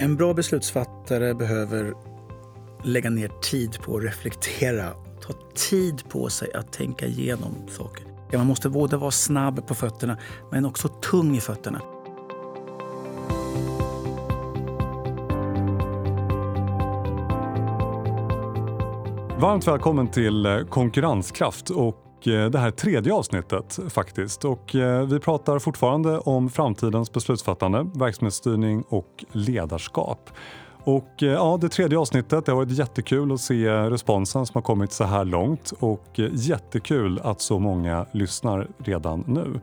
En bra beslutsfattare behöver lägga ner tid på att reflektera, ta tid på sig att tänka igenom saker. Man måste både vara snabb på fötterna men också tung i fötterna. Varmt välkommen till eh, Konkurrenskraft och Eh, det här tredje avsnittet faktiskt. Och eh, vi pratar fortfarande om framtidens beslutsfattande, verksamhetsstyrning och ledarskap. Och eh, ja, det tredje avsnittet, det har varit jättekul att se responsen som har kommit så här långt och jättekul att så många lyssnar redan nu.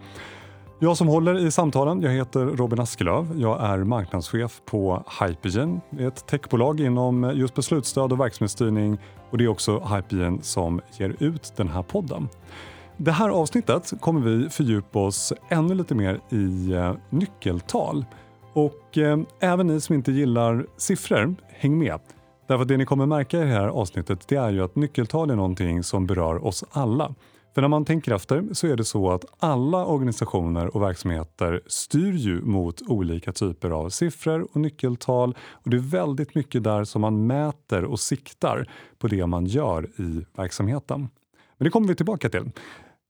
Jag som håller i samtalen, jag heter Robin Askelöv. Jag är marknadschef på Hypergen, ett techbolag inom just beslutsstöd och verksamhetsstyrning och det är också Hypergen som ger ut den här podden. Det här avsnittet kommer vi fördjupa oss ännu lite mer i eh, nyckeltal. Och eh, även ni som inte gillar siffror, häng med. Därför att det ni kommer märka i det här avsnittet det är ju att nyckeltal är någonting som berör oss alla. För när man tänker efter så är det så att alla organisationer och verksamheter styr ju mot olika typer av siffror och nyckeltal och det är väldigt mycket där som man mäter och siktar på det man gör i verksamheten. Men det kommer vi tillbaka till.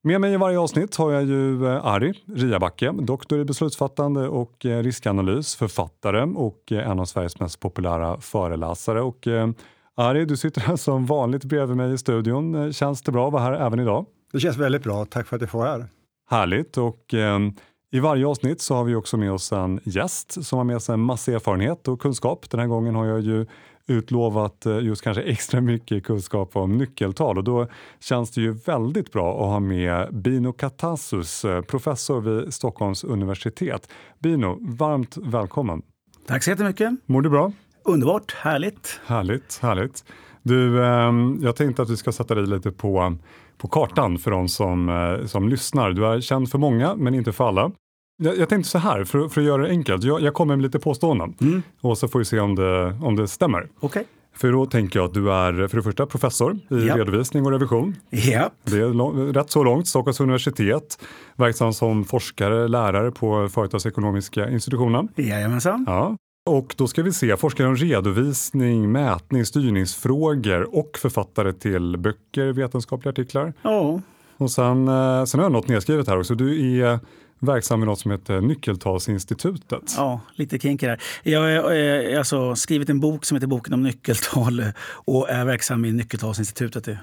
Med mig i varje avsnitt har jag ju eh, Ari Riabacke, doktor i beslutsfattande och eh, riskanalys, författare och eh, en av Sveriges mest populära föreläsare. Och Ari, du sitter här som vanligt bredvid mig i studion. Känns det bra att vara här även idag? Det känns väldigt bra. Tack för att jag får vara här. Härligt. Och, eh, I varje avsnitt så har vi också med oss en gäst som har med sig en massa erfarenhet och kunskap. Den här gången har jag ju utlovat eh, just kanske extra mycket kunskap om nyckeltal och då känns det ju väldigt bra att ha med Bino Katassus, eh, professor vid Stockholms universitet. Bino, varmt välkommen! Tack så jättemycket! Mår du bra? Underbart, härligt! Härligt, härligt. Du, eh, jag tänkte att vi ska sätta dig lite på på kartan för de som, eh, som lyssnar. Du är känd för många, men inte för alla. Jag, jag tänkte så här, för, för att göra det enkelt. Jag, jag kommer med lite påståenden mm. och så får vi se om det, om det stämmer. Okay. För då tänker jag att du är för det första professor i yep. redovisning och revision. Yep. Det är rätt så långt. Stockholms universitet, verksam som forskare, lärare på Företagsekonomiska institutionen. Jajamensan. Ja. Och då ska vi se forskare om redovisning, mätning, styrningsfrågor och författare till böcker, vetenskapliga artiklar. Ja. Och sen, eh, sen har jag något nedskrivet här också. Du är verksam i något som heter Nyckeltalsinstitutet. Ja, lite kinky där. Jag har alltså skrivit en bok som heter Boken om nyckeltal och är verksam i Nyckeltalsinstitutet. Det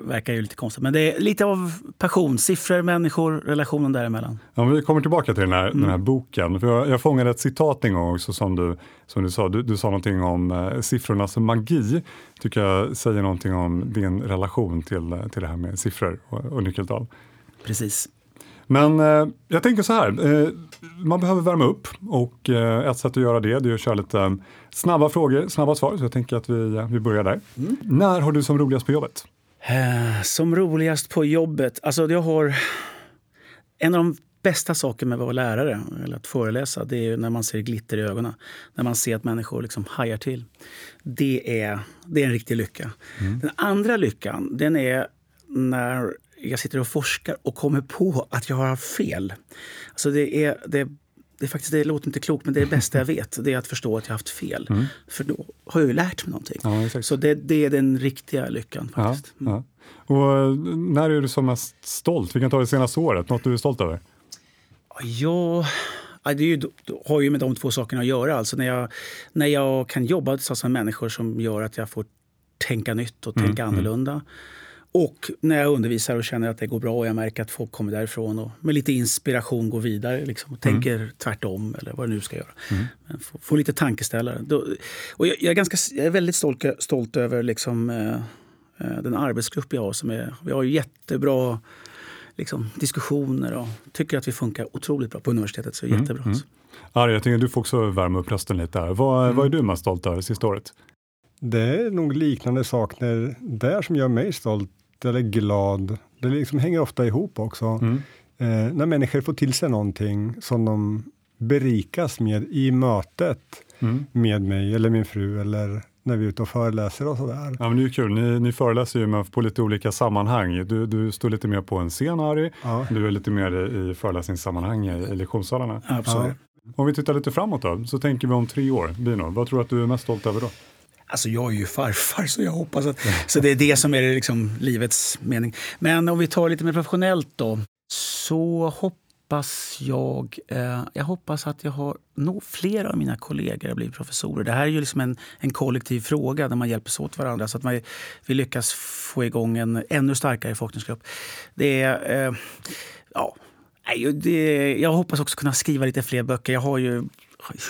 verkar ju lite konstigt, men det är lite av passion. Siffror, människor, relationen däremellan. Ja, vi kommer tillbaka till den här, mm. den här boken. För jag, jag fångade ett citat en gång också som du, som du sa. Du, du sa någonting om eh, siffrornas magi. tycker jag säger någonting om din relation till, till det här med siffror och, och nyckeltal. Precis. Men eh, jag tänker så här, eh, man behöver värma upp och eh, ett sätt att göra det, det är att köra lite snabba frågor, snabba svar. Så jag tänker att vi, vi börjar där. Mm. När har du som roligast på jobbet? Eh, som roligast på jobbet? Alltså jag har... En av de bästa sakerna med att vara lärare eller att föreläsa det är när man ser glitter i ögonen. När man ser att människor liksom hajar till. Det är, det är en riktig lycka. Mm. Den andra lyckan den är när jag sitter och forskar och kommer på att jag har fel. Alltså det, är, det, det, är faktiskt, det låter inte klokt, men det är det bästa jag vet. Det är att förstå att jag har haft fel. Mm. För då har jag ju lärt mig någonting. Ja, så det, det, är den riktiga lyckan. faktiskt. Ja, ja. Och eh, när är du som mest stolt? Vi kan ta det senaste året. Något du är stolt över? Ja, det, ju, det har ju med de två sakerna att göra. Alltså när, jag, när jag kan jobba tillsammans med människor som gör att jag får tänka nytt och tänka mm, mm. annorlunda. Mm. Och när jag undervisar och känner att det går bra och jag märker att folk kommer därifrån och med lite inspiration går vidare liksom, och tänker mm. tvärtom eller vad det nu ska göra. Mm. Få, få, lite tankeställare. Då, och jag, jag, är ganska, jag är väldigt stolt, stolt över liksom, eh, eh, den arbetsgrupp jag har. Som är, vi har jättebra liksom, diskussioner och tycker att vi funkar otroligt bra på universitetet. Så mm. jättebra. Mm. Ari, jag tänker du får också värma upp rösten lite här. Vad, mm. vad är du mest stolt över sista året? Det är nog liknande saker där som gör mig stolt eller glad. Det liksom hänger ofta ihop också. Mm. Eh, när människor får till sig någonting som de berikas med i mötet mm. med mig eller min fru eller när vi är ute och föreläser och sådär. Ja, men det är kul. Ni, ni föreläser ju på lite olika sammanhang. Du, du står lite mer på en scen, Harry. Ja. Du är lite mer i föreläsningssammanhang i, i lektionssalarna. Absolut. Ja. Om vi tittar lite framåt då, så tänker vi om tre år. Bino, vad tror du att du är mest stolt över då? Alltså jag är ju farfar så jag hoppas att... Så det är det som är liksom livets mening. Men om vi tar lite mer professionellt då. Så hoppas jag... Eh, jag hoppas att jag har... Nog flera av mina kollegor har blivit professorer. Det här är ju liksom en, en kollektiv fråga där man hjälps åt varandra så att man, vi lyckas få igång en ännu starkare forskningsgrupp. Det är... Eh, ja, det, jag hoppas också kunna skriva lite fler böcker. Jag har ju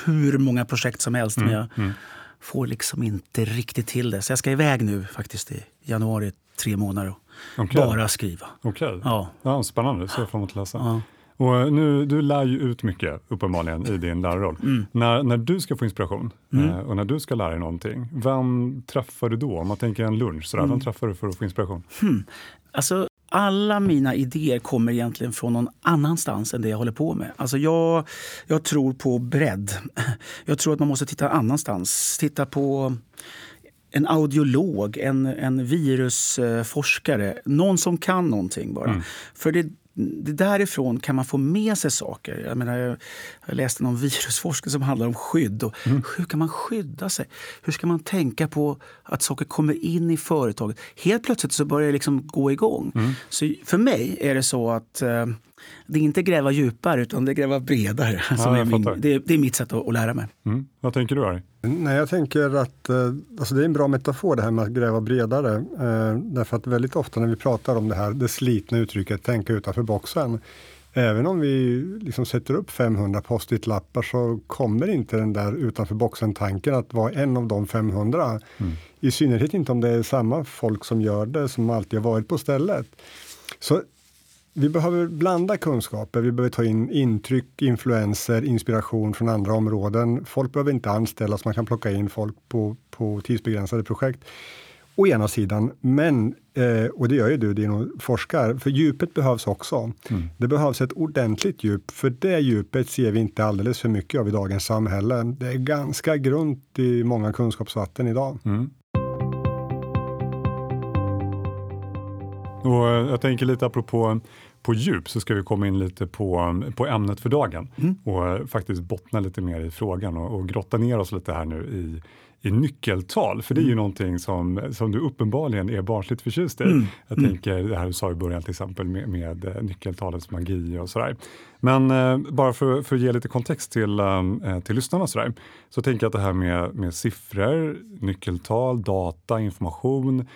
hur många projekt som helst. Mm, men jag, mm får liksom inte riktigt till det. Så jag ska iväg nu faktiskt i januari, tre månader och okay. bara skriva. Okej, okay. ja. ja, spännande. Så jag fram emot att läsa. Ja. Och eh, nu, du lär ju ut mycket uppenbarligen i din lärarroll. Mm. När, när du ska få inspiration mm. eh, och när du ska lära dig någonting, vem träffar du då? Om man tänker en lunch, sådär, mm. vem träffar du för att få inspiration? Hmm. Alltså, alla mina idéer kommer egentligen från någon annanstans än det jag håller på med. Alltså jag, jag tror på bredd. Jag tror att man måste titta annanstans. Titta på en audiolog, en, en virusforskare. Någon som kan någonting bara. Mm. För det, det därifrån kan man få med sig saker. Jag, menar, jag, jag läste någon virusforskning som handlar om skydd. Och mm. Hur kan man skydda sig? Hur ska man tänka på att saker kommer in i företaget? Helt plötsligt så börjar det liksom gå igång. Mm. Så för mig är det så att eh, det är inte gräva djupare utan det är gräva bredare. Ja, som är min, det, det, är mitt sätt att, att lära mig. Mm. Vad tänker du Ari? Nej, jag tänker att eh, alltså det är en bra metafor det här med att gräva bredare. Eh, därför att väldigt ofta när vi pratar om det här, det slitna uttrycket tänka utanför boxen. Även om vi liksom sätter upp 500 post-it-lappar så kommer inte den där utanför boxen-tanken att vara en av de 500. Mm. I synnerhet inte om det är samma folk som gör det som alltid har varit på stället. Så vi behöver blanda kunskaper, vi behöver ta in intryck, influenser, inspiration från andra områden. Folk behöver inte anställas, man kan plocka in folk på, på tidsbegränsade projekt. Å ena sidan, men, eh, och det gör ju du, Dino, forskar, för djupet behövs också. Mm. Det behövs ett ordentligt djup, för det djupet ser vi inte alldeles för mycket av i dagens samhälle. Det är ganska grunt i många kunskapsvatten idag. Mm. Och jag tänker lite apropå på djup så ska vi komma in lite på, på ämnet för dagen mm. och faktiskt bottna lite mer i frågan och, och grotta ner oss lite här nu i, i nyckeltal, för det är ju mm. någonting som, som du uppenbarligen är barnsligt förtjust i. Mm. Jag mm. tänker det här du sa i början till exempel med, med eh, nyckeltalets magi och sådär. Men eh, bara för, för att ge lite kontext till, eh, till lyssnarna sådär, så tänker jag att det här med, med siffror, nyckeltal, data, information,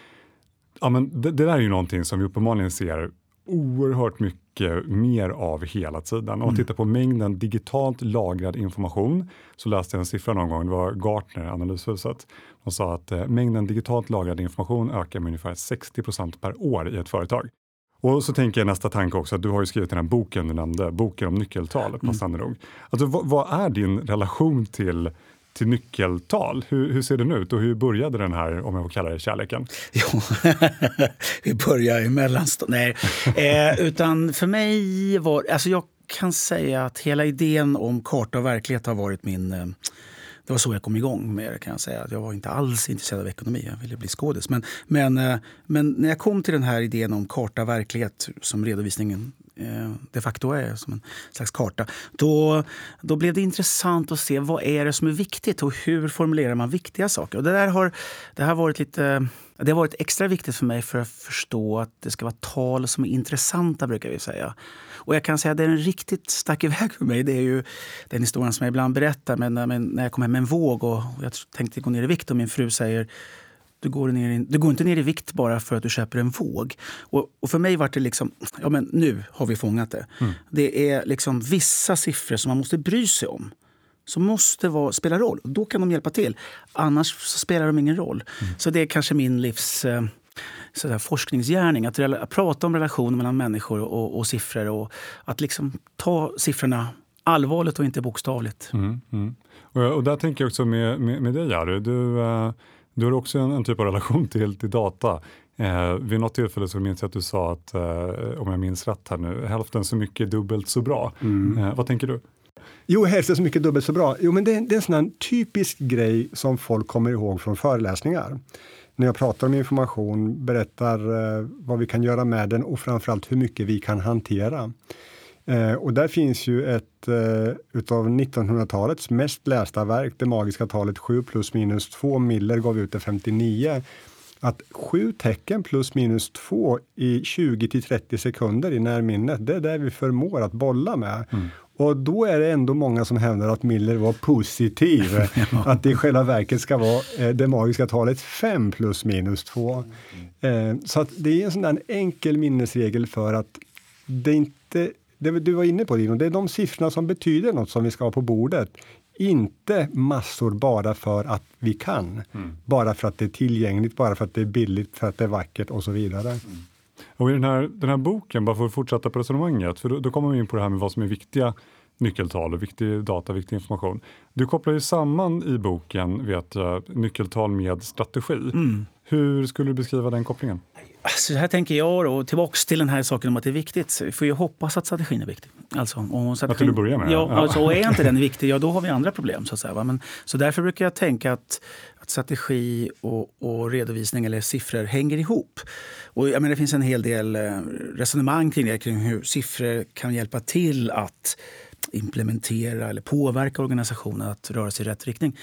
ja, men det, det där är ju någonting som vi uppenbarligen ser oerhört mycket mer av hela tiden. Om man mm. tittar på mängden digitalt lagrad information så läste jag en siffra någon gång, det var Gartner, analyshuset. De sa att eh, mängden digitalt lagrad information ökar med ungefär 60% per år i ett företag. Och så tänker jag nästa tanke också, att du har ju skrivit den här boken du nämnde, boken om nyckeltal, passande mm. nog. Alltså, vad, vad är din relation till till nyckeltal. Hur, hur, ser den ut och hur började den här, om jag får kalla det, kärleken? Jo, vi börjar i mellanstadiet. Nej, eh, utan för mig var... Alltså jag kan säga att hela idén om karta och verklighet har varit min... Eh, det var så jag kom igång med det. kan Jag säga. Jag var inte alls intresserad av ekonomi, jag ville bli skådis. Men, men, eh, men när jag kom till den här idén om karta och verklighet som redovisningen Eh, de facto är som en slags karta. Då, då blev det intressant att se vad är det som är viktigt och hur formulerar man viktiga saker. Och det, där har, det, har varit lite, det har varit extra viktigt för mig för att förstå att det ska vara tal som är intressanta, brukar vi säga. Och jag kan säga att det är en riktigt stack iväg för mig. Det är ju den historien som jag ibland berättar men när jag kom hem med en våg och jag tänkte gå ner i vikt och min fru säger du går, ner i, du går inte ner i vikt bara för att du köper en våg. Och, och för mig var det liksom, ja men nu har vi fångat det. Mm. Det är liksom vissa siffror som man måste bry sig om. Som måste vara, spela roll. Då kan de hjälpa till. Annars spelar de ingen roll. Mm. Så det är kanske min livs eh, sådär, forskningsgärning. Att, att prata om relationer mellan människor och, och siffror. Och att liksom ta siffrorna allvarligt och inte bokstavligt. Mm, mm. Och, och, där tänker jag också med, med, med dig, Jari. Du, uh, du har också en, en typ av relation till, till data. Eh, vid något tillfälle så minns jag att du sa att, eh, om jag minns rätt här nu, hälften så mycket dubbelt så bra. Mm. Eh, vad tänker du? Jo, hälften så mycket dubbelt så bra. Jo, men det, det är en sån typisk grej som folk kommer ihåg från föreläsningar. När jag pratar om information, berättar eh, vad vi kan göra med den och framförallt hur mycket vi kan hantera. Eh, och där finns ju ett eh, utav 1900-talets mest lästa verk, det magiska talet 7 plus minus 2. Miller gav ut det 59 att sju tecken plus minus två i 20 till 30 sekunder i närminnet, det är det vi förmår att bolla med. Mm. Och då är det ändå många som hävdar att Miller var positiv. ja. Att det i själva verket ska vara eh, det magiska talet 5 plus minus 2. Mm. Eh, så att det är en sån där enkel minnesregel för att det inte det du var inne på Dino, det är de siffrorna som betyder något som vi ska ha på bordet. Inte massor bara för att vi kan. Mm. Bara för att det är tillgängligt, bara för att det är billigt, för att det är vackert och så vidare. Mm. Och i den här, den här boken, bara för att fortsätta på resonemanget, för då, då kommer vi in på det här med vad som är viktiga nyckeltal och viktig data, viktig information. Du kopplar ju samman i boken vet jag, nyckeltal med strategi. Mm. Hur skulle du beskriva den kopplingen? Alltså, här tänker jag då, tillbaks till den här saken om att det är viktigt. Vi får ju hoppas att strategin är viktig. Alltså, om strategin, att till att börja med? Ja, ja. Alltså, och är inte den viktig, ja då har vi andra problem. Så, att säga, Men, så därför brukar jag tänka att, att strategi och, och, redovisning eller siffror hänger ihop. Och jag menar, det finns en hel del eh, resonemang kring det, kring hur siffror kan hjälpa till att implementera eller påverka organisationen att röra sig i rätt riktning.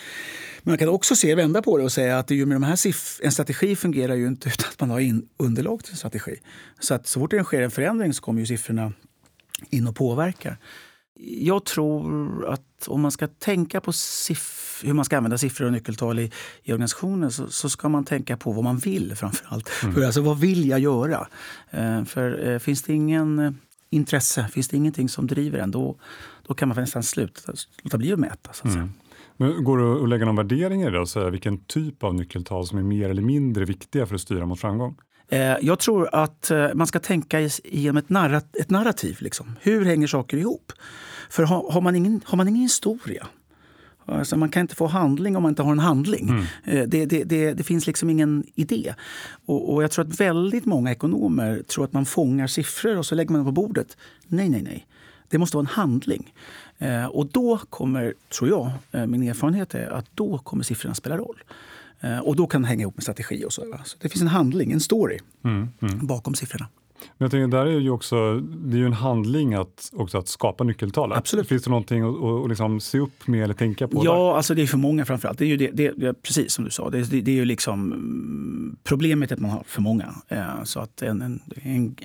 Men man kan också se, vända på det och säga att ju med de här en strategi fungerar ju inte utan att man har in underlag till en strategi. Så att så fort det sker en förändring så kommer ju siffrorna in och påverkar. Jag tror att om man ska tänka på hur man ska använda siffror och nyckeltal i, i organisationen så, så, ska man tänka på vad man vill framför allt. Mm. Alltså, vad vill jag göra? Eh, för eh, finns det ingen eh, intresse, finns det ingenting som driver en, då, då kan man nästan sluta, låta bli att mäta. Så att mm. Men går det att lägga någon värdering i det och säga vilken typ av nyckeltal som är mer eller mindre viktiga för att styra mot framgång? Eh, jag tror att eh, man ska tänka genom ett, narrat ett narrativ. Liksom. Hur hänger saker ihop? För har, har, man ingen, har man ingen historia Alltså man kan inte få handling om man inte har en handling. Mm. Eh, det, det, det, det, finns liksom ingen idé. Och, och, jag tror att väldigt många ekonomer tror att man fångar siffror och så lägger man dem på bordet. Nej, nej, nej. Det måste vara en handling. Eh, och då kommer, tror jag, eh, min erfarenhet är att då kommer siffrorna spela roll. och då kan det hänga ihop med strategi och så. så det finns en handling, en story, mm, mm. bakom siffrorna. Men jag tänker, där är ju också, det är ju en handling att, också att skapa nyckeltal. Absolut. Finns det någonting att, att liksom se upp med eller tänka på? Ja, där? alltså det är för många framförallt. Det är ju det, det, precis som du sa, det, det, det är ju liksom mm, problemet att man har för många. Eh, så att en, en, en,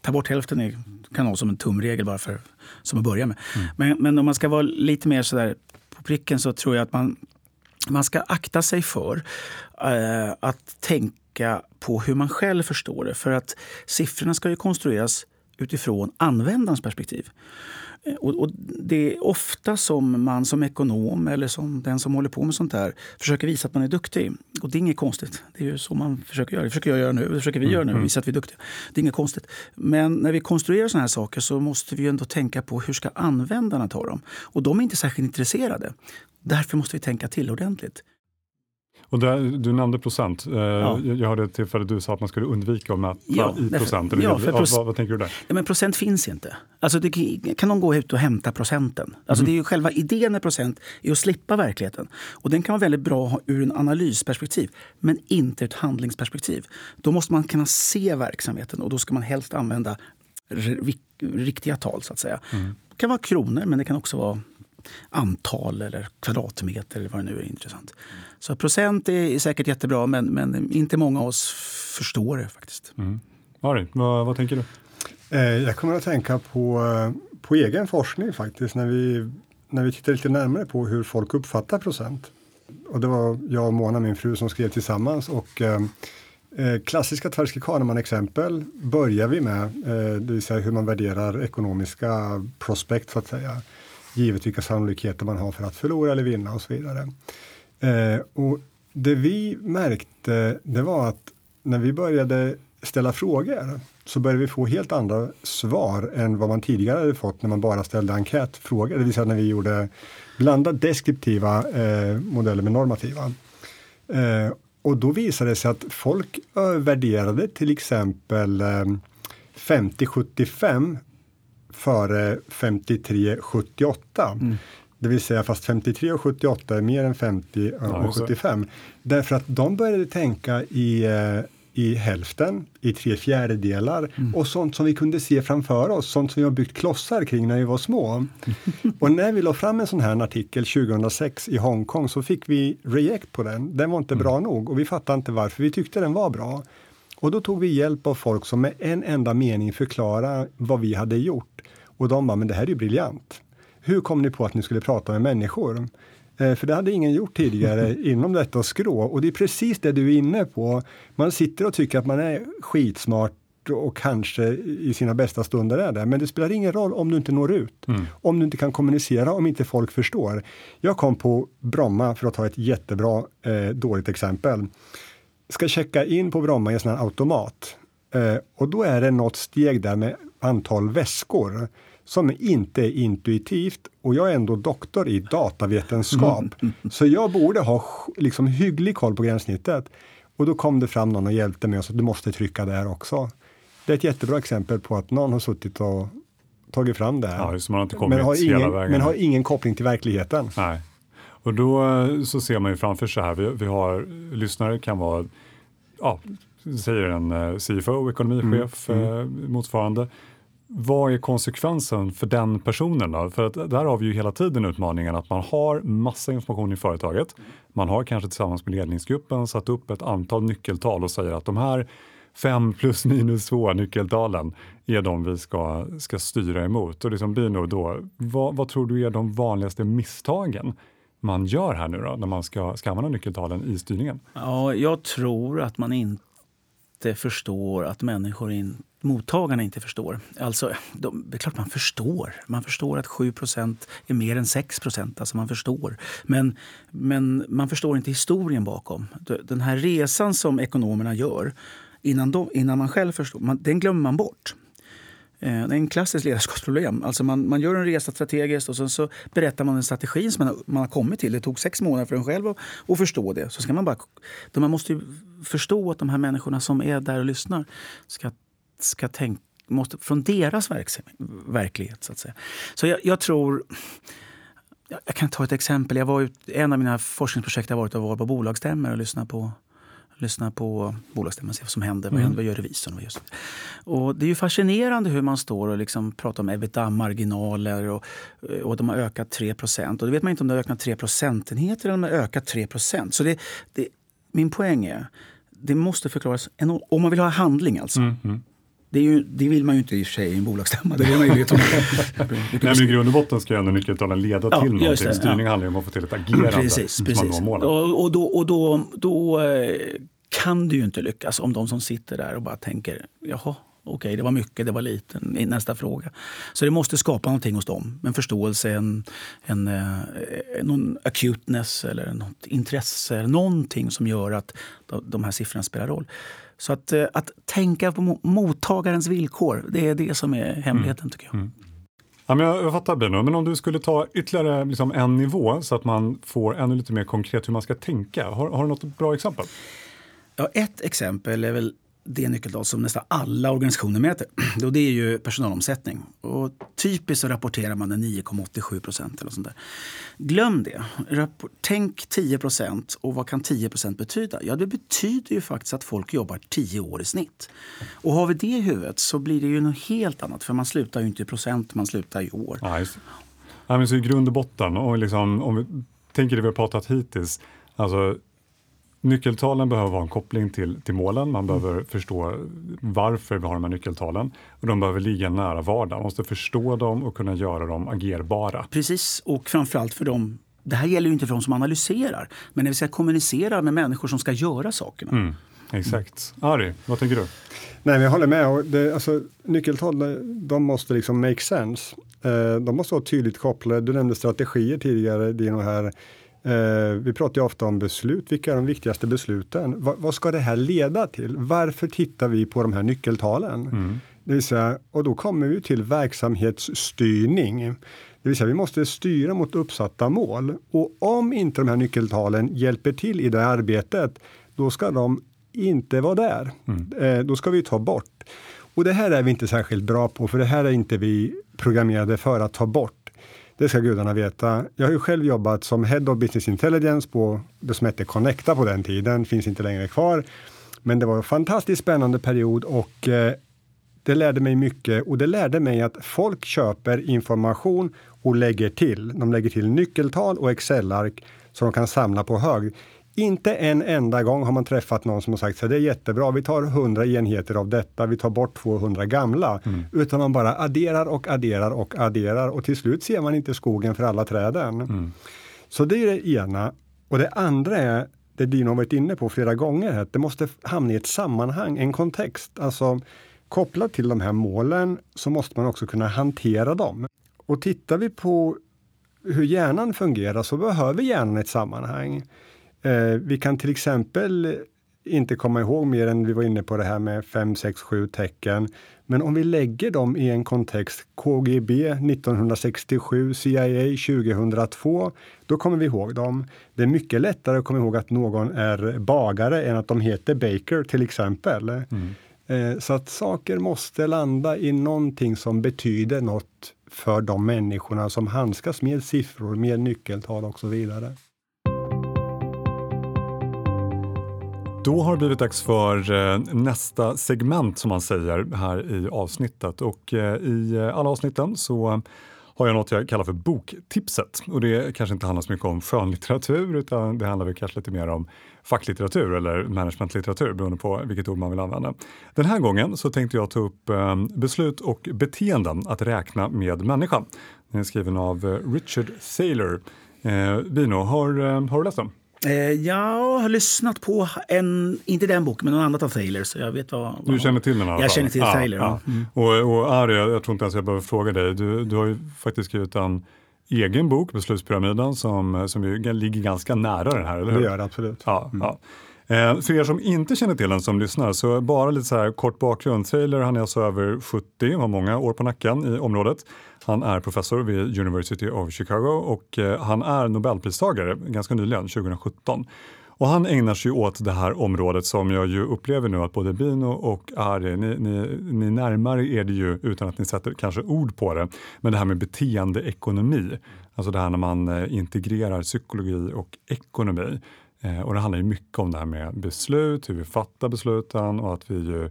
ta bort hälften är, kan ha som en tumregel bara för, som att börja med. Mm. Men, men om man ska vara lite mer sådär på pricken så tror jag att man, man ska akta sig för eh, att tänka tänka på hur man själv förstår det. För att siffrorna ska ju konstrueras utifrån användarens perspektiv. Eh, och, och, det är ofta som man som ekonom eller som den som håller på med sånt här försöker visa att man är duktig. Och det är inget konstigt. Det är ju så man försöker göra. Det försöker jag göra nu. Det försöker vi mm. göra nu. Mm. Visa att vi är duktiga. Det är inget konstigt. Men när vi konstruerar såna här saker så måste vi ändå tänka på hur ska användarna ta dem? Och de är inte särskilt intresserade. Därför måste vi tänka till ordentligt. Och där, du nämnde procent. Eh, ja. Jag hörde tillfälle du sa att man skulle undvika att mäta ja, i procent. Eller ja, för proc vad, vad, tänker du där? Ja, men procent finns inte. Alltså det, kan någon gå ut och hämta procenten? Alltså mm. det är själva idén med procent är att slippa verkligheten. Och den kan vara väldigt bra ur en analysperspektiv, men inte ett handlingsperspektiv. Då måste man kunna se verksamheten och då ska man helst använda riktiga tal så att säga. Mm. Det kan vara kronor, men det kan också vara antal eller kvadratmeter eller vad det nu är intressant. Så procent är säkert jättebra men, men inte många av oss förstår det faktiskt. Mm. Ari, vad, vad tänker du? Eh, jag kommer att tänka på, på egen forskning faktiskt när vi, när vi tittar lite närmare på hur folk uppfattar procent. Och det var jag och Mona, min fru, som skrev tillsammans och eh, eh klassiska Tversky Kahneman-exempel börjar vi med, eh, det vill säga hur man värderar ekonomiska prospekt så att säga givet vilka sannolikheter man har för att förlora eller vinna och så vidare. Eh, och det vi märkte det var att när vi började ställa frågor så började vi få helt andra svar än vad man tidigare hade fått när man bara ställde enkätfrågor. Det vill säga när vi gjorde blandat deskriptiva eh, modeller med normativa. Eh, och då visade det sig att folk värderade till exempel eh, 50-75 före 53-78. Mm. Det vill säga fast 53 och 78 är mer än 50 och ja, 75. Därför att de började tänka i, eh, i hälften, i tre fjärdedelar mm. och sånt som vi kunde se framför oss, sånt som vi har byggt klossar kring när vi var små. och när vi la fram en sån här artikel 2006 i Hongkong så fick vi reject på den. Den var inte mm. bra nog och vi fattade inte varför. Vi tyckte den var bra. Och då tog vi hjälp av folk som med en enda mening förklarade vad vi hade gjort. Och de bara, men det här är ju briljant. Hur kom ni på att ni skulle prata med människor? Eh, för det hade ingen gjort tidigare inom detta skrå. Och det är precis det du är inne på. Man sitter och tycker att man är skitsmart och kanske i sina bästa stunder är det. Men det spelar ingen roll om du inte når ut. Mm. Om du inte kan kommunicera, om inte folk förstår. Jag kom på Bromma, för att ta ett jättebra eh, dåligt exempel. Ska checka in på Bromma i en sån här automat. Eh, och då är det något steg där med antal väskor som inte är intuitivt och jag är ändå doktor i datavetenskap. Mm. Så jag borde ha liksom hygglig koll på gränssnittet. Och då kom det fram någon och hjälpte mig och sa att du måste trycka där också. Det är ett jättebra exempel på att någon har suttit och tagit fram det här. Ja, man har inte kommit men, har ingen, hela vägen. men har ingen koppling till verkligheten. Nej. Och då eh, så ser man ju framför sig här, vi, vi har lyssnare kan vara, ja, säger en eh, CFO, ekonomichef, mm. Mm. motsvarande vad är konsekvensen för den personen då? För att där har vi ju hela tiden utmaningen att man har massa information i företaget. Man har kanske tillsammans med ledningsgruppen satt upp ett antal nyckeltal och säger att de här fem plus minus två nyckeltalen är de vi ska, ska styra emot. Och liksom Bino, då, vad, vad tror du är de vanligaste misstagen man gör här nu då, när man ska, ska använda nyckeltalen i styrningen? Ja, jag tror att man inte förstår att människor in, mottagarna inte förstår. Alltså, de, det är klart man förstår. Man förstår att 7% är mer än 6 Alltså man förstår. Men, men man förstår inte historien bakom. Den här resan som ekonomerna gör innan, de, innan man själv förstår, man, den glömmer man bort. Eh, det är en klassisk ledarskapsproblem. Alltså man, man gör en resa strategiskt och sen så berättar man en strategi som man, man har kommit till. Det tog sex månader för en själv att, att förstå det. Så ska man, bara, man måste förstå att de här människorna som är där och lyssnar ska ska tänka måste, från deras verklighet. Så att säga. Så jag, jag tror... Jag kan ta ett exempel. Jag var ut, en av mina forskningsprojekt har varit att vara på bolagsstämmor och lyssna på lyssna på bolagsstämman, se vad som händer. Mm. Vad, gör revisorn? Vad gör och det är ju fascinerande hur man står och liksom pratar om ebitda-marginaler och, och de har ökat 3 Och då vet man inte om det har ökat 3 procentenheter eller om de har ökat 3 Så det, det, min poäng är, det måste förklaras, om man vill ha handling alltså. Mm. Mm. Det, ju, det, vill man ju inte i och för sig i en bolagsstämma. Det vill man ju veta. Nej, men I grund och botten ska ju ändå nyckeltalen leda ja, till någonting. Det, Styrning ja. handlar ju om att få till ett agerande precis, precis. Och, och, då, och då, då eh, kan det ju inte lyckas om de som sitter där och bara tänker jaha, okej, okay, det var mycket, det var lite, nästa fråga. Så det måste skapa någonting hos dem, en förståelse, en, en, en eh, någon acuteness eller något intresse, någonting som gör att de här siffrorna spelar roll. Så att, eh, att tänka på mottagarens villkor, det är det som är hemligheten mm. tycker jag. Mm. Ja, men jag, fattar Bino, men om du skulle ta ytterligare liksom en nivå så att man får ännu lite mer konkret hur man ska tänka. Har, har du något bra exempel? Ja, ett exempel är väl det nyckeltal som nästan alla organisationer mäter. Och det är ju personalomsättning. Och typiskt så rapporterar man 9,87 procent. Eller sånt där. Glöm det. Tänk 10 procent. Och vad kan 10 procent betyda? Ja, det betyder ju faktiskt att folk jobbar 10 år i snitt. Och har vi det i huvudet så blir det ju något helt annat. För man slutar ju inte i procent, man slutar i år. Nej, ja, men så I grund och botten, och liksom, om vi tänker det vi har pratat hittills. Alltså, Nyckeltalen behöver ha en koppling till, till målen. Man behöver mm. förstå varför vi har de här nyckeltalen. Och de behöver ligga nära vardagen. Man måste förstå dem och kunna göra dem agerbara. Precis, och framförallt för dem det här gäller ju inte för de som analyserar, men när vi ska kommunicera med människor som ska göra sakerna. Mm, exakt. Ari, vad tänker du? Nej, men jag håller med. Det, alltså, nyckeltal de måste liksom make sense. Eh, de måste vara tydligt kopplade. Du nämnde strategier tidigare, Dino. här. Eh, vi pratar ju ofta om beslut. Vilka är de viktigaste besluten? Va, vad ska det här leda till? Varför tittar vi på de här nyckeltalen? Mm. Det vill säga, och då kommer vi till verksamhetsstyrning. Det vill säga, vi måste styra mot uppsatta mål. Och om inte de här nyckeltalen hjälper till i det arbetet, då ska de inte vara där. Mm. Eh, då ska vi ta bort. Och det här är vi inte särskilt bra på, för det här är inte vi programmerade för att ta bort. Det ska gudarna veta. Jag har ju själv jobbat som Head of Business Intelligence på det som hette Connecta på den tiden, finns inte längre kvar. Men det var en fantastiskt spännande period och eh, det lärde mig mycket och det lärde mig att folk köper information och lägger till. De lägger till nyckeltal och Excel-ark som de kan samla på hög. Inte en enda gång har man träffat någon som har sagt så det är jättebra, vi tar 100 enheter av detta, vi tar bort 200 gamla. Mm. Utan man bara adderar och adderar och adderar och till slut ser man inte skogen för alla träden. Mm. Så det är det ena. Och det andra är det Dino har varit inne på flera gånger, att det måste hamna i ett sammanhang, en kontext. Alltså kopplat till de här målen så måste man också kunna hantera dem. Och tittar vi på hur hjärnan fungerar så behöver hjärnan ett sammanhang. Eh, vi kan till exempel inte komma ihåg mer än vi var inne på det här med 5, 6, 7 tecken. Men om vi lägger dem i en kontext, KGB 1967, CIA 2002, då kommer vi ihåg dem. Det är mycket lättare att komma ihåg att någon är bagare än att de heter Baker till exempel. Mm. Eh, så att saker måste landa i någonting som betyder något för de människorna som handskas med siffror, med nyckeltal och så vidare. Då har det blivit dags för eh, nästa segment som man säger här i avsnittet och eh, i eh, alla avsnitten så har jag något jag kallar för boktipset. Och det kanske inte handlar så mycket om skönlitteratur utan det handlar väl kanske lite mer om facklitteratur eller managementlitteratur beroende på vilket ord man vill använda. Den här gången så tänkte jag ta upp beslut och beteenden att räkna med människan. Den är skriven av Richard Thaler. Bino, har, har du läst den? Eh, jag har lyssnat på en, inte den boken, men någon annat av Thaler. Så jag vet vad, vad du känner till den i alla fall? Jag känner till ja, Thaler, ja. ja. Mm. Och, och Ari, jag tror inte ens jag behöver fråga dig. Du, du har ju faktiskt skrivit en egen bok, Beslutspyramiden, som, som ju ligger ganska nära den här, eller hur? Det gör det absolut. Ja, mm. ja. Eh, för er som inte känner till den som lyssnar, så bara lite så här kort bakgrund. Taylor han är alltså över 70, har många år på nacken i området. Han är professor vid University of Chicago och eh, han är nobelpristagare ganska nyligen, 2017. Och han ägnar sig åt det här området som jag ju upplever nu att både Bino och Ari, ni, ni, ni närmar er det ju utan att ni sätter kanske ord på det, men det här med beteendeekonomi. Alltså det här när man eh, integrerar psykologi och ekonomi. Eh, och det handlar ju mycket om det här med beslut, hur vi fattar besluten och att vi ju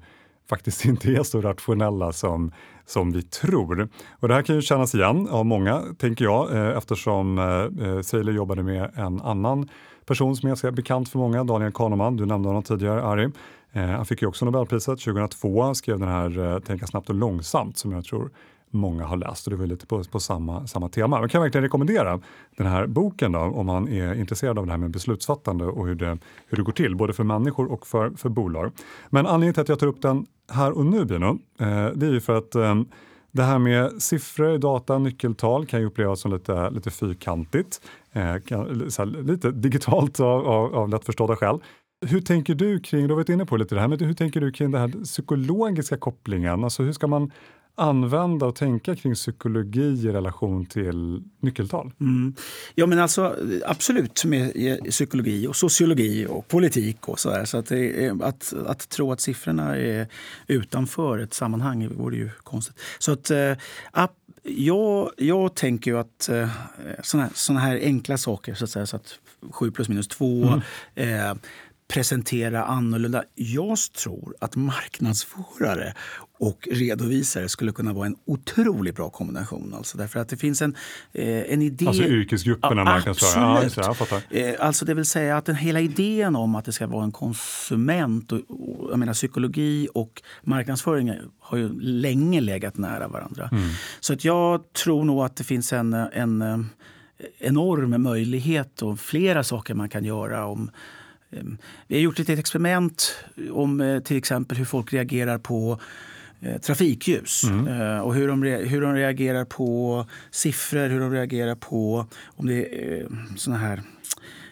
faktiskt inte är så rationella som, som vi tror. Och det här kan ju kännas igen av många, tänker jag, eh, eftersom eh, Seiler jobbade med en annan person som är ganska bekant för många, Daniel Kahneman. Du nämnde honom tidigare, Ari. Han fick ju också Nobelpriset 2002, skrev den här Tänka snabbt och långsamt som jag tror många har läst och det var lite på, på samma, samma tema. Jag kan verkligen rekommendera den här boken då, om man är intresserad av det här med beslutsfattande och hur det, hur det går till, både för människor och för, för bolag. Men anledningen till att jag tar upp den här och nu, Bino, eh, det är ju för att eh, det här med siffror, data, nyckeltal kan ju upplevas som lite, lite fyrkantigt, eh, kan, här, lite digitalt av, av, av lättförstådda skäl. Hur tänker du kring, du har varit inne på lite det här, men hur tänker du kring den här psykologiska kopplingen? Alltså hur ska man använda och tänka kring psykologi i relation till nyckeltal? Mm. Ja, men alltså absolut med psykologi och sociologi och politik och så där. Så att, att, att tro att siffrorna är utanför ett sammanhang vore ju konstigt. Så att äh, jag, jag tänker ju att äh, såna, här, här enkla saker, så att säga, så att 7 plus minus 2, mm. eh, presentera annorlunda. Jag tror att marknadsförare och redovisare skulle kunna vara en otroligt bra kombination. Alltså, därför att det finns en, eh, en idé... Alltså yrkesgrupperna ja, marknadsförare? Absolut. Ja, fattar. Eh, alltså det vill säga att den hela idén om att det ska vara en konsument och, och jag menar, psykologi och marknadsföring har ju länge legat nära varandra. Mm. Så att jag tror nog att det finns en, en eh, enorm möjlighet och flera saker man kan göra om vi har gjort ett experiment om eh, till exempel hur folk reagerar på eh, trafikljus mm. Eh, och hur de, hur de reagerar på siffror, hur de reagerar på om det är såna här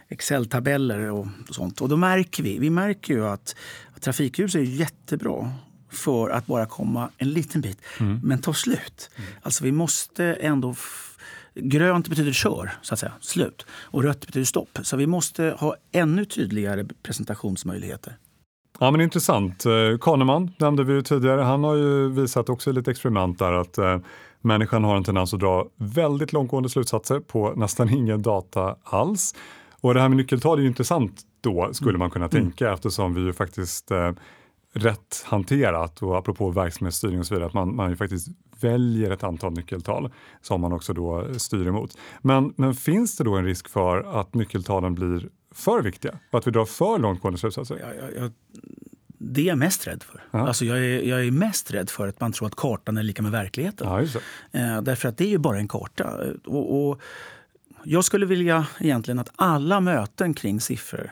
Excel-tabeller och sånt. Och då märker vi, vi märker ju att, att trafikljus är jättebra för att bara komma en liten bit, mm. men ta slut. Mm. Alltså vi måste ändå Grönt betyder kör, så att säga, slut. Och rött betyder stopp. Så vi måste ha ännu tydligare presentationsmöjligheter. Ja men intressant. Eh, Kahneman nämnde vi tidigare. Han har ju visat också i lite experiment där att eh, människan har en tendens att dra väldigt långtgående slutsatser på nästan ingen data alls. Och det här med nyckeltal är ju intressant då skulle man kunna mm. tänka mm. eftersom vi ju faktiskt eh, rätt hanterat och apropå verksamhetsstyrning och så vidare, att man, man ju faktiskt väljer ett antal nyckeltal som man också då styr emot. Men, men finns det då en risk för att nyckeltalen blir för viktiga och att vi drar för långtgående slutsatser? Ja, ja, ja, det är jag mest rädd för. Alltså jag, är, jag är mest rädd för att man tror att kartan är lika med verkligheten. Ja, eh, därför att det är ju bara en karta. Och, och, jag skulle vilja egentligen att alla möten kring siffror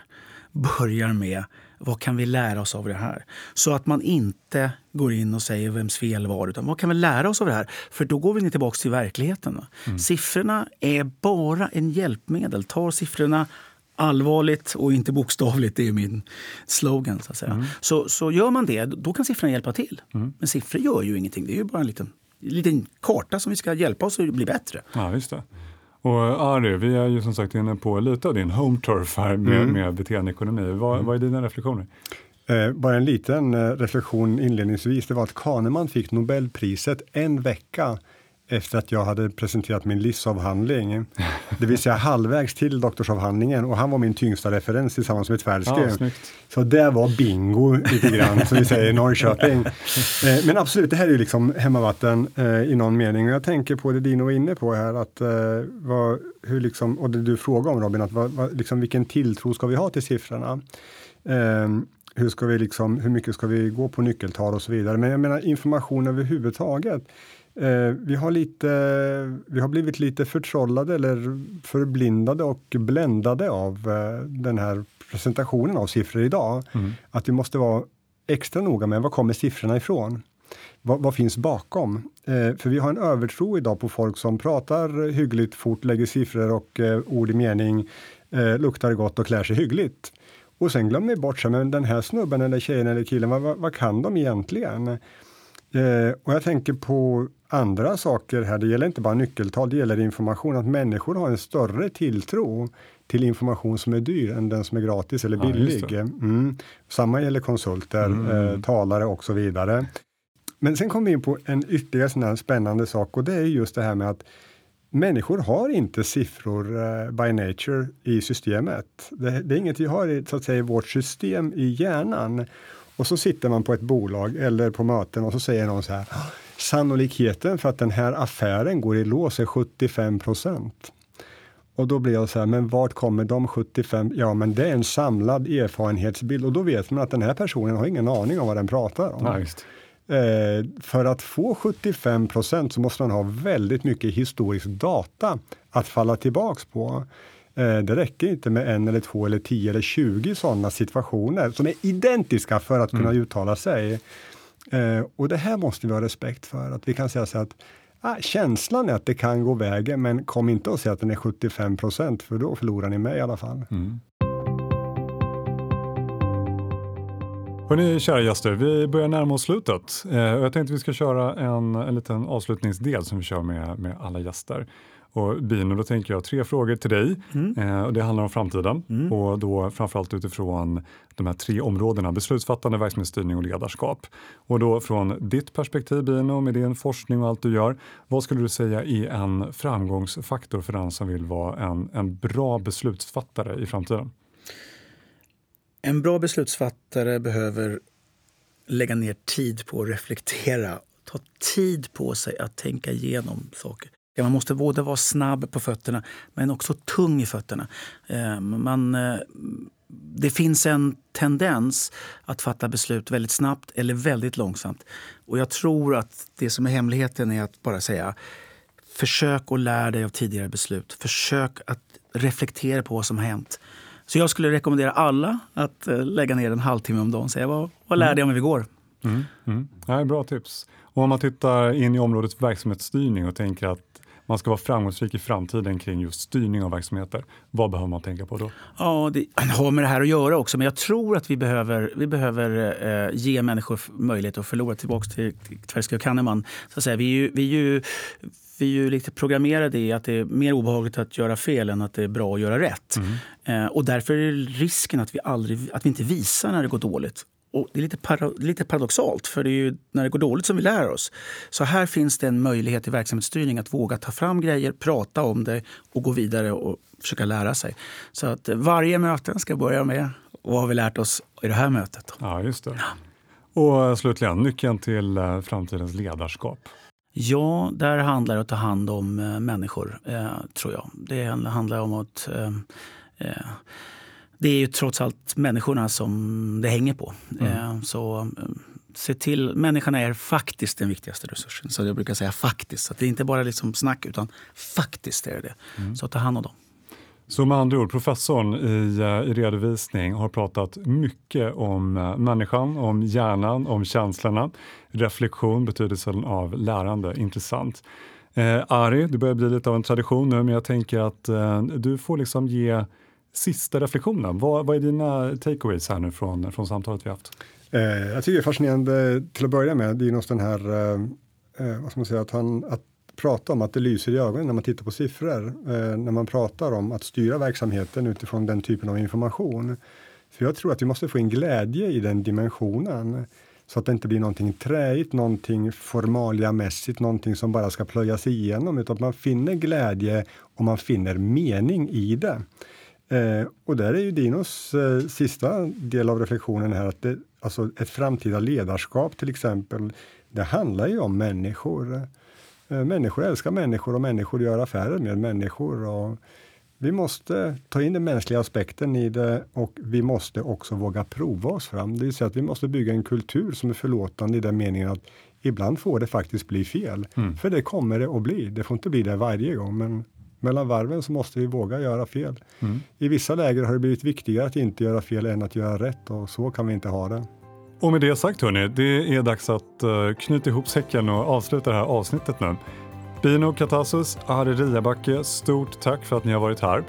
börjar med vad kan vi lära oss av det här? Så att man inte går in och säger vems fel var utan vad kan vi lära oss av det här? För då går vi tillbaka till verkligheten. Mm. Siffrorna är bara en hjälpmedel. Ta siffrorna allvarligt och inte bokstavligt. Det är min slogan. Så, att säga. Mm. Så, så gör man det, då kan siffrorna hjälpa till. Mm. Men siffror gör ju ingenting. Det är ju bara en liten, liten karta som vi ska hjälpa oss att bli bättre. Ja, just det. Och Ari, vi är ju som sagt inne på lite av din home turf här med, mm. med beteendeekonomi. Vad, mm. vad är dina reflektioner? Eh, bara en liten eh, reflektion inledningsvis. Det var att Kahneman fick Nobelpriset en vecka efter att jag hade presenterat min livsavhandling. Det vill säga halvvägs till doktorsavhandlingen och han var min tyngsta referens tillsammans med Tversky. Ja, så det var bingo lite grann, som vi säger i Norrköping. Eh, men absolut, det här är ju liksom hemmavatten eh, i någon mening. Och jag tänker på det Dino var inne på här, att, eh, vad, hur liksom, och det du frågade om Robin, att vad, vad, liksom, vilken tilltro ska vi ha till siffrorna? hur, ska vi liksom, hur mycket ska vi gå på nyckeltal och så vidare. Men jag menar information överhuvudtaget. Eh, vi, har lite, vi har blivit lite förtrollade eller förblindade och bländade av eh, den här presentationen av siffror idag. Mm. Att vi måste vara extra noga med var kommer siffrorna ifrån? Vad, vad finns bakom? Eh, för vi har en övertro idag på folk som pratar hyggligt fort, lägger siffror och eh, ord i mening, eh, luktar gott och klär sig hyggligt. Och sen glömmer vi bort sig, men den här snubben eller tjejen eller killen, vad, vad, vad kan de egentligen? Eh, och jag tänker på andra saker här. Det gäller inte bara nyckeltal, det gäller information. Att människor har en större tilltro till information som är dyr än den som är gratis eller billig. Ja, mm. Samma gäller konsulter, mm. eh, talare och så vidare. Men sen kommer vi in på en ytterligare sån spännande sak och det är just det här med att människor har inte siffror uh, by nature i systemet. Det, det, är inget vi har i, så att säga, i vårt system i hjärnan. Och så sitter man på ett bolag eller på möten och så säger någon så här Sannolikheten för att den här affären går i lås är 75 procent. Och då blir jag så här, men vart kommer de 75? Ja, men det är en samlad erfarenhetsbild och då vet man att den här personen har ingen aning om vad den pratar om. Ja, eh, för att få 75 procent så måste man ha väldigt mycket historisk data att falla tillbaks på. Eh, det räcker inte med en eller två eller tio eller tjugo sådana situationer som är identiska för att kunna mm. uttala sig. Eh, och det här måste vi ha respekt för, att vi kan säga så att ah, känslan är att det kan gå vägen, men kom inte och säga att den är 75 procent, för då förlorar ni mig i alla fall. Mm. Hörrni, kära gäster, vi börjar närma oss slutet. Eh, jag tänkte vi ska köra en, en liten avslutningsdel som vi kör med, med alla gäster. Och Bino, då tänker jag tre frågor till dig. Mm. Eh, och det handlar om framtiden mm. och då framförallt utifrån de här tre områdena beslutsfattande, verksamhetsstyrning och ledarskap. Och då från ditt perspektiv Bino, med din forskning och allt du gör, vad skulle du säga är en framgångsfaktor för den som vill vara en, en bra beslutsfattare i framtiden? En bra beslutsfattare behöver lägga ner tid på att reflektera, ta tid på sig att tänka igenom saker. Man måste både vara snabb på fötterna men också tung i fötterna. Ehm, man, eh, det finns en tendens att fatta beslut väldigt snabbt eller väldigt långsamt. Och jag tror att det som är hemligheten är att bara säga försök att lära dig av tidigare beslut. Försök att reflektera på vad som har hänt. Så jag skulle rekommendera alla att eh, lägga ner en halvtimme om dagen och säga vad, vad lärde jag mig igår? Mm. Mm. Ja, bra tips. Och om man tittar in i området verksamhetsstyrning och tänker att man ska vara framgångsrik i framtiden kring just styrning av verksamheter. Vad behöver man tänka på då? Ja, det har med det här att göra också. Men jag tror att vi behöver, vi behöver eh, ge människor möjlighet att förlora tillbaka till, Tversky och Kahneman. Så att säga. Vi, är ju, vi, är ju, vi är ju lite programmerade i att det är mer obehagligt att göra fel än att det är bra att göra rätt. Mm. Eh, och därför är risken att vi, aldrig, att vi inte visar när det går dåligt. Och det är lite, para, lite paradoxalt, för det är ju när det går dåligt som vi lär oss. Så här finns det en möjlighet i verksamhetsstyrning att våga ta fram grejer, prata om det och gå vidare och försöka lära sig. Så att varje möte ska börja med vad har vi lärt oss i det här mötet? Ja, just det. Och slutligen, nyckeln till eh, framtidens ledarskap? Ja, där handlar det om att ta hand om eh, människor, eh, tror jag. Det handlar om att eh, eh, det är ju trots allt människorna som det hänger på. Mm. Eh, så eh, se till, människan är faktiskt den viktigaste resursen. Så jag brukar säga faktiskt. Så det är inte bara liksom snack, utan faktiskt är det. Mm. Så ta hand om dem. Så med andra ord, professorn i, eh, i redovisning har pratat mycket om människan, om hjärnan, om känslorna, reflektion, betydelsen av lärande. Intressant. Eh, Ari, det börjar bli lite av en tradition nu, men jag tänker att eh, du får liksom ge sista reflektionen. Vad, vad är dina takeaways här nu från, från samtalet vi haft? Eh, jag tycker det är fascinerande till att börja med, Dinos den här, eh, eh, vad ska man säga, att, han, att prata om att det lyser i ögonen när man tittar på siffror. Eh, när man pratar om att styra verksamheten utifrån den typen av information. För jag tror att vi måste få in glädje i den dimensionen. Så att det inte blir någonting träigt, någonting formaliamässigt, någonting som bara ska plöjas igenom, utan att man finner glädje och man finner mening i det. Eh, och där är ju Dinos eh, sista del av reflektionen här, att det, alltså ett framtida ledarskap till exempel, det handlar ju om människor. Eh, människor älskar människor och människor gör affärer med människor. Och vi måste ta in den mänskliga aspekten i det och vi måste också våga prova oss fram. Det vill säga att vi måste bygga en kultur som är förlåtande i den meningen att ibland får det faktiskt bli fel. Mm. För det kommer det att bli. Det får inte bli det varje gång, men mellan varven så måste vi våga göra fel. Mm. I vissa läger har det blivit viktigare att inte göra fel än att göra rätt och så kan vi inte ha det. Och med det sagt hörni, det är dags att uh, knyta ihop säcken och avsluta det här avsnittet nu. Bino Katasus, Ari Riabacke, stort tack för att ni har varit här.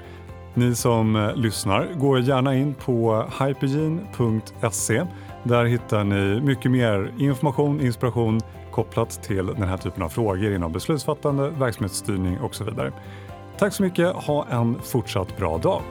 Ni som uh, lyssnar, gå gärna in på hypergene.se. Där hittar ni mycket mer information, inspiration kopplat till den här typen av frågor inom beslutsfattande, verksamhetsstyrning och så vidare. Tack så mycket, ha en fortsatt bra dag.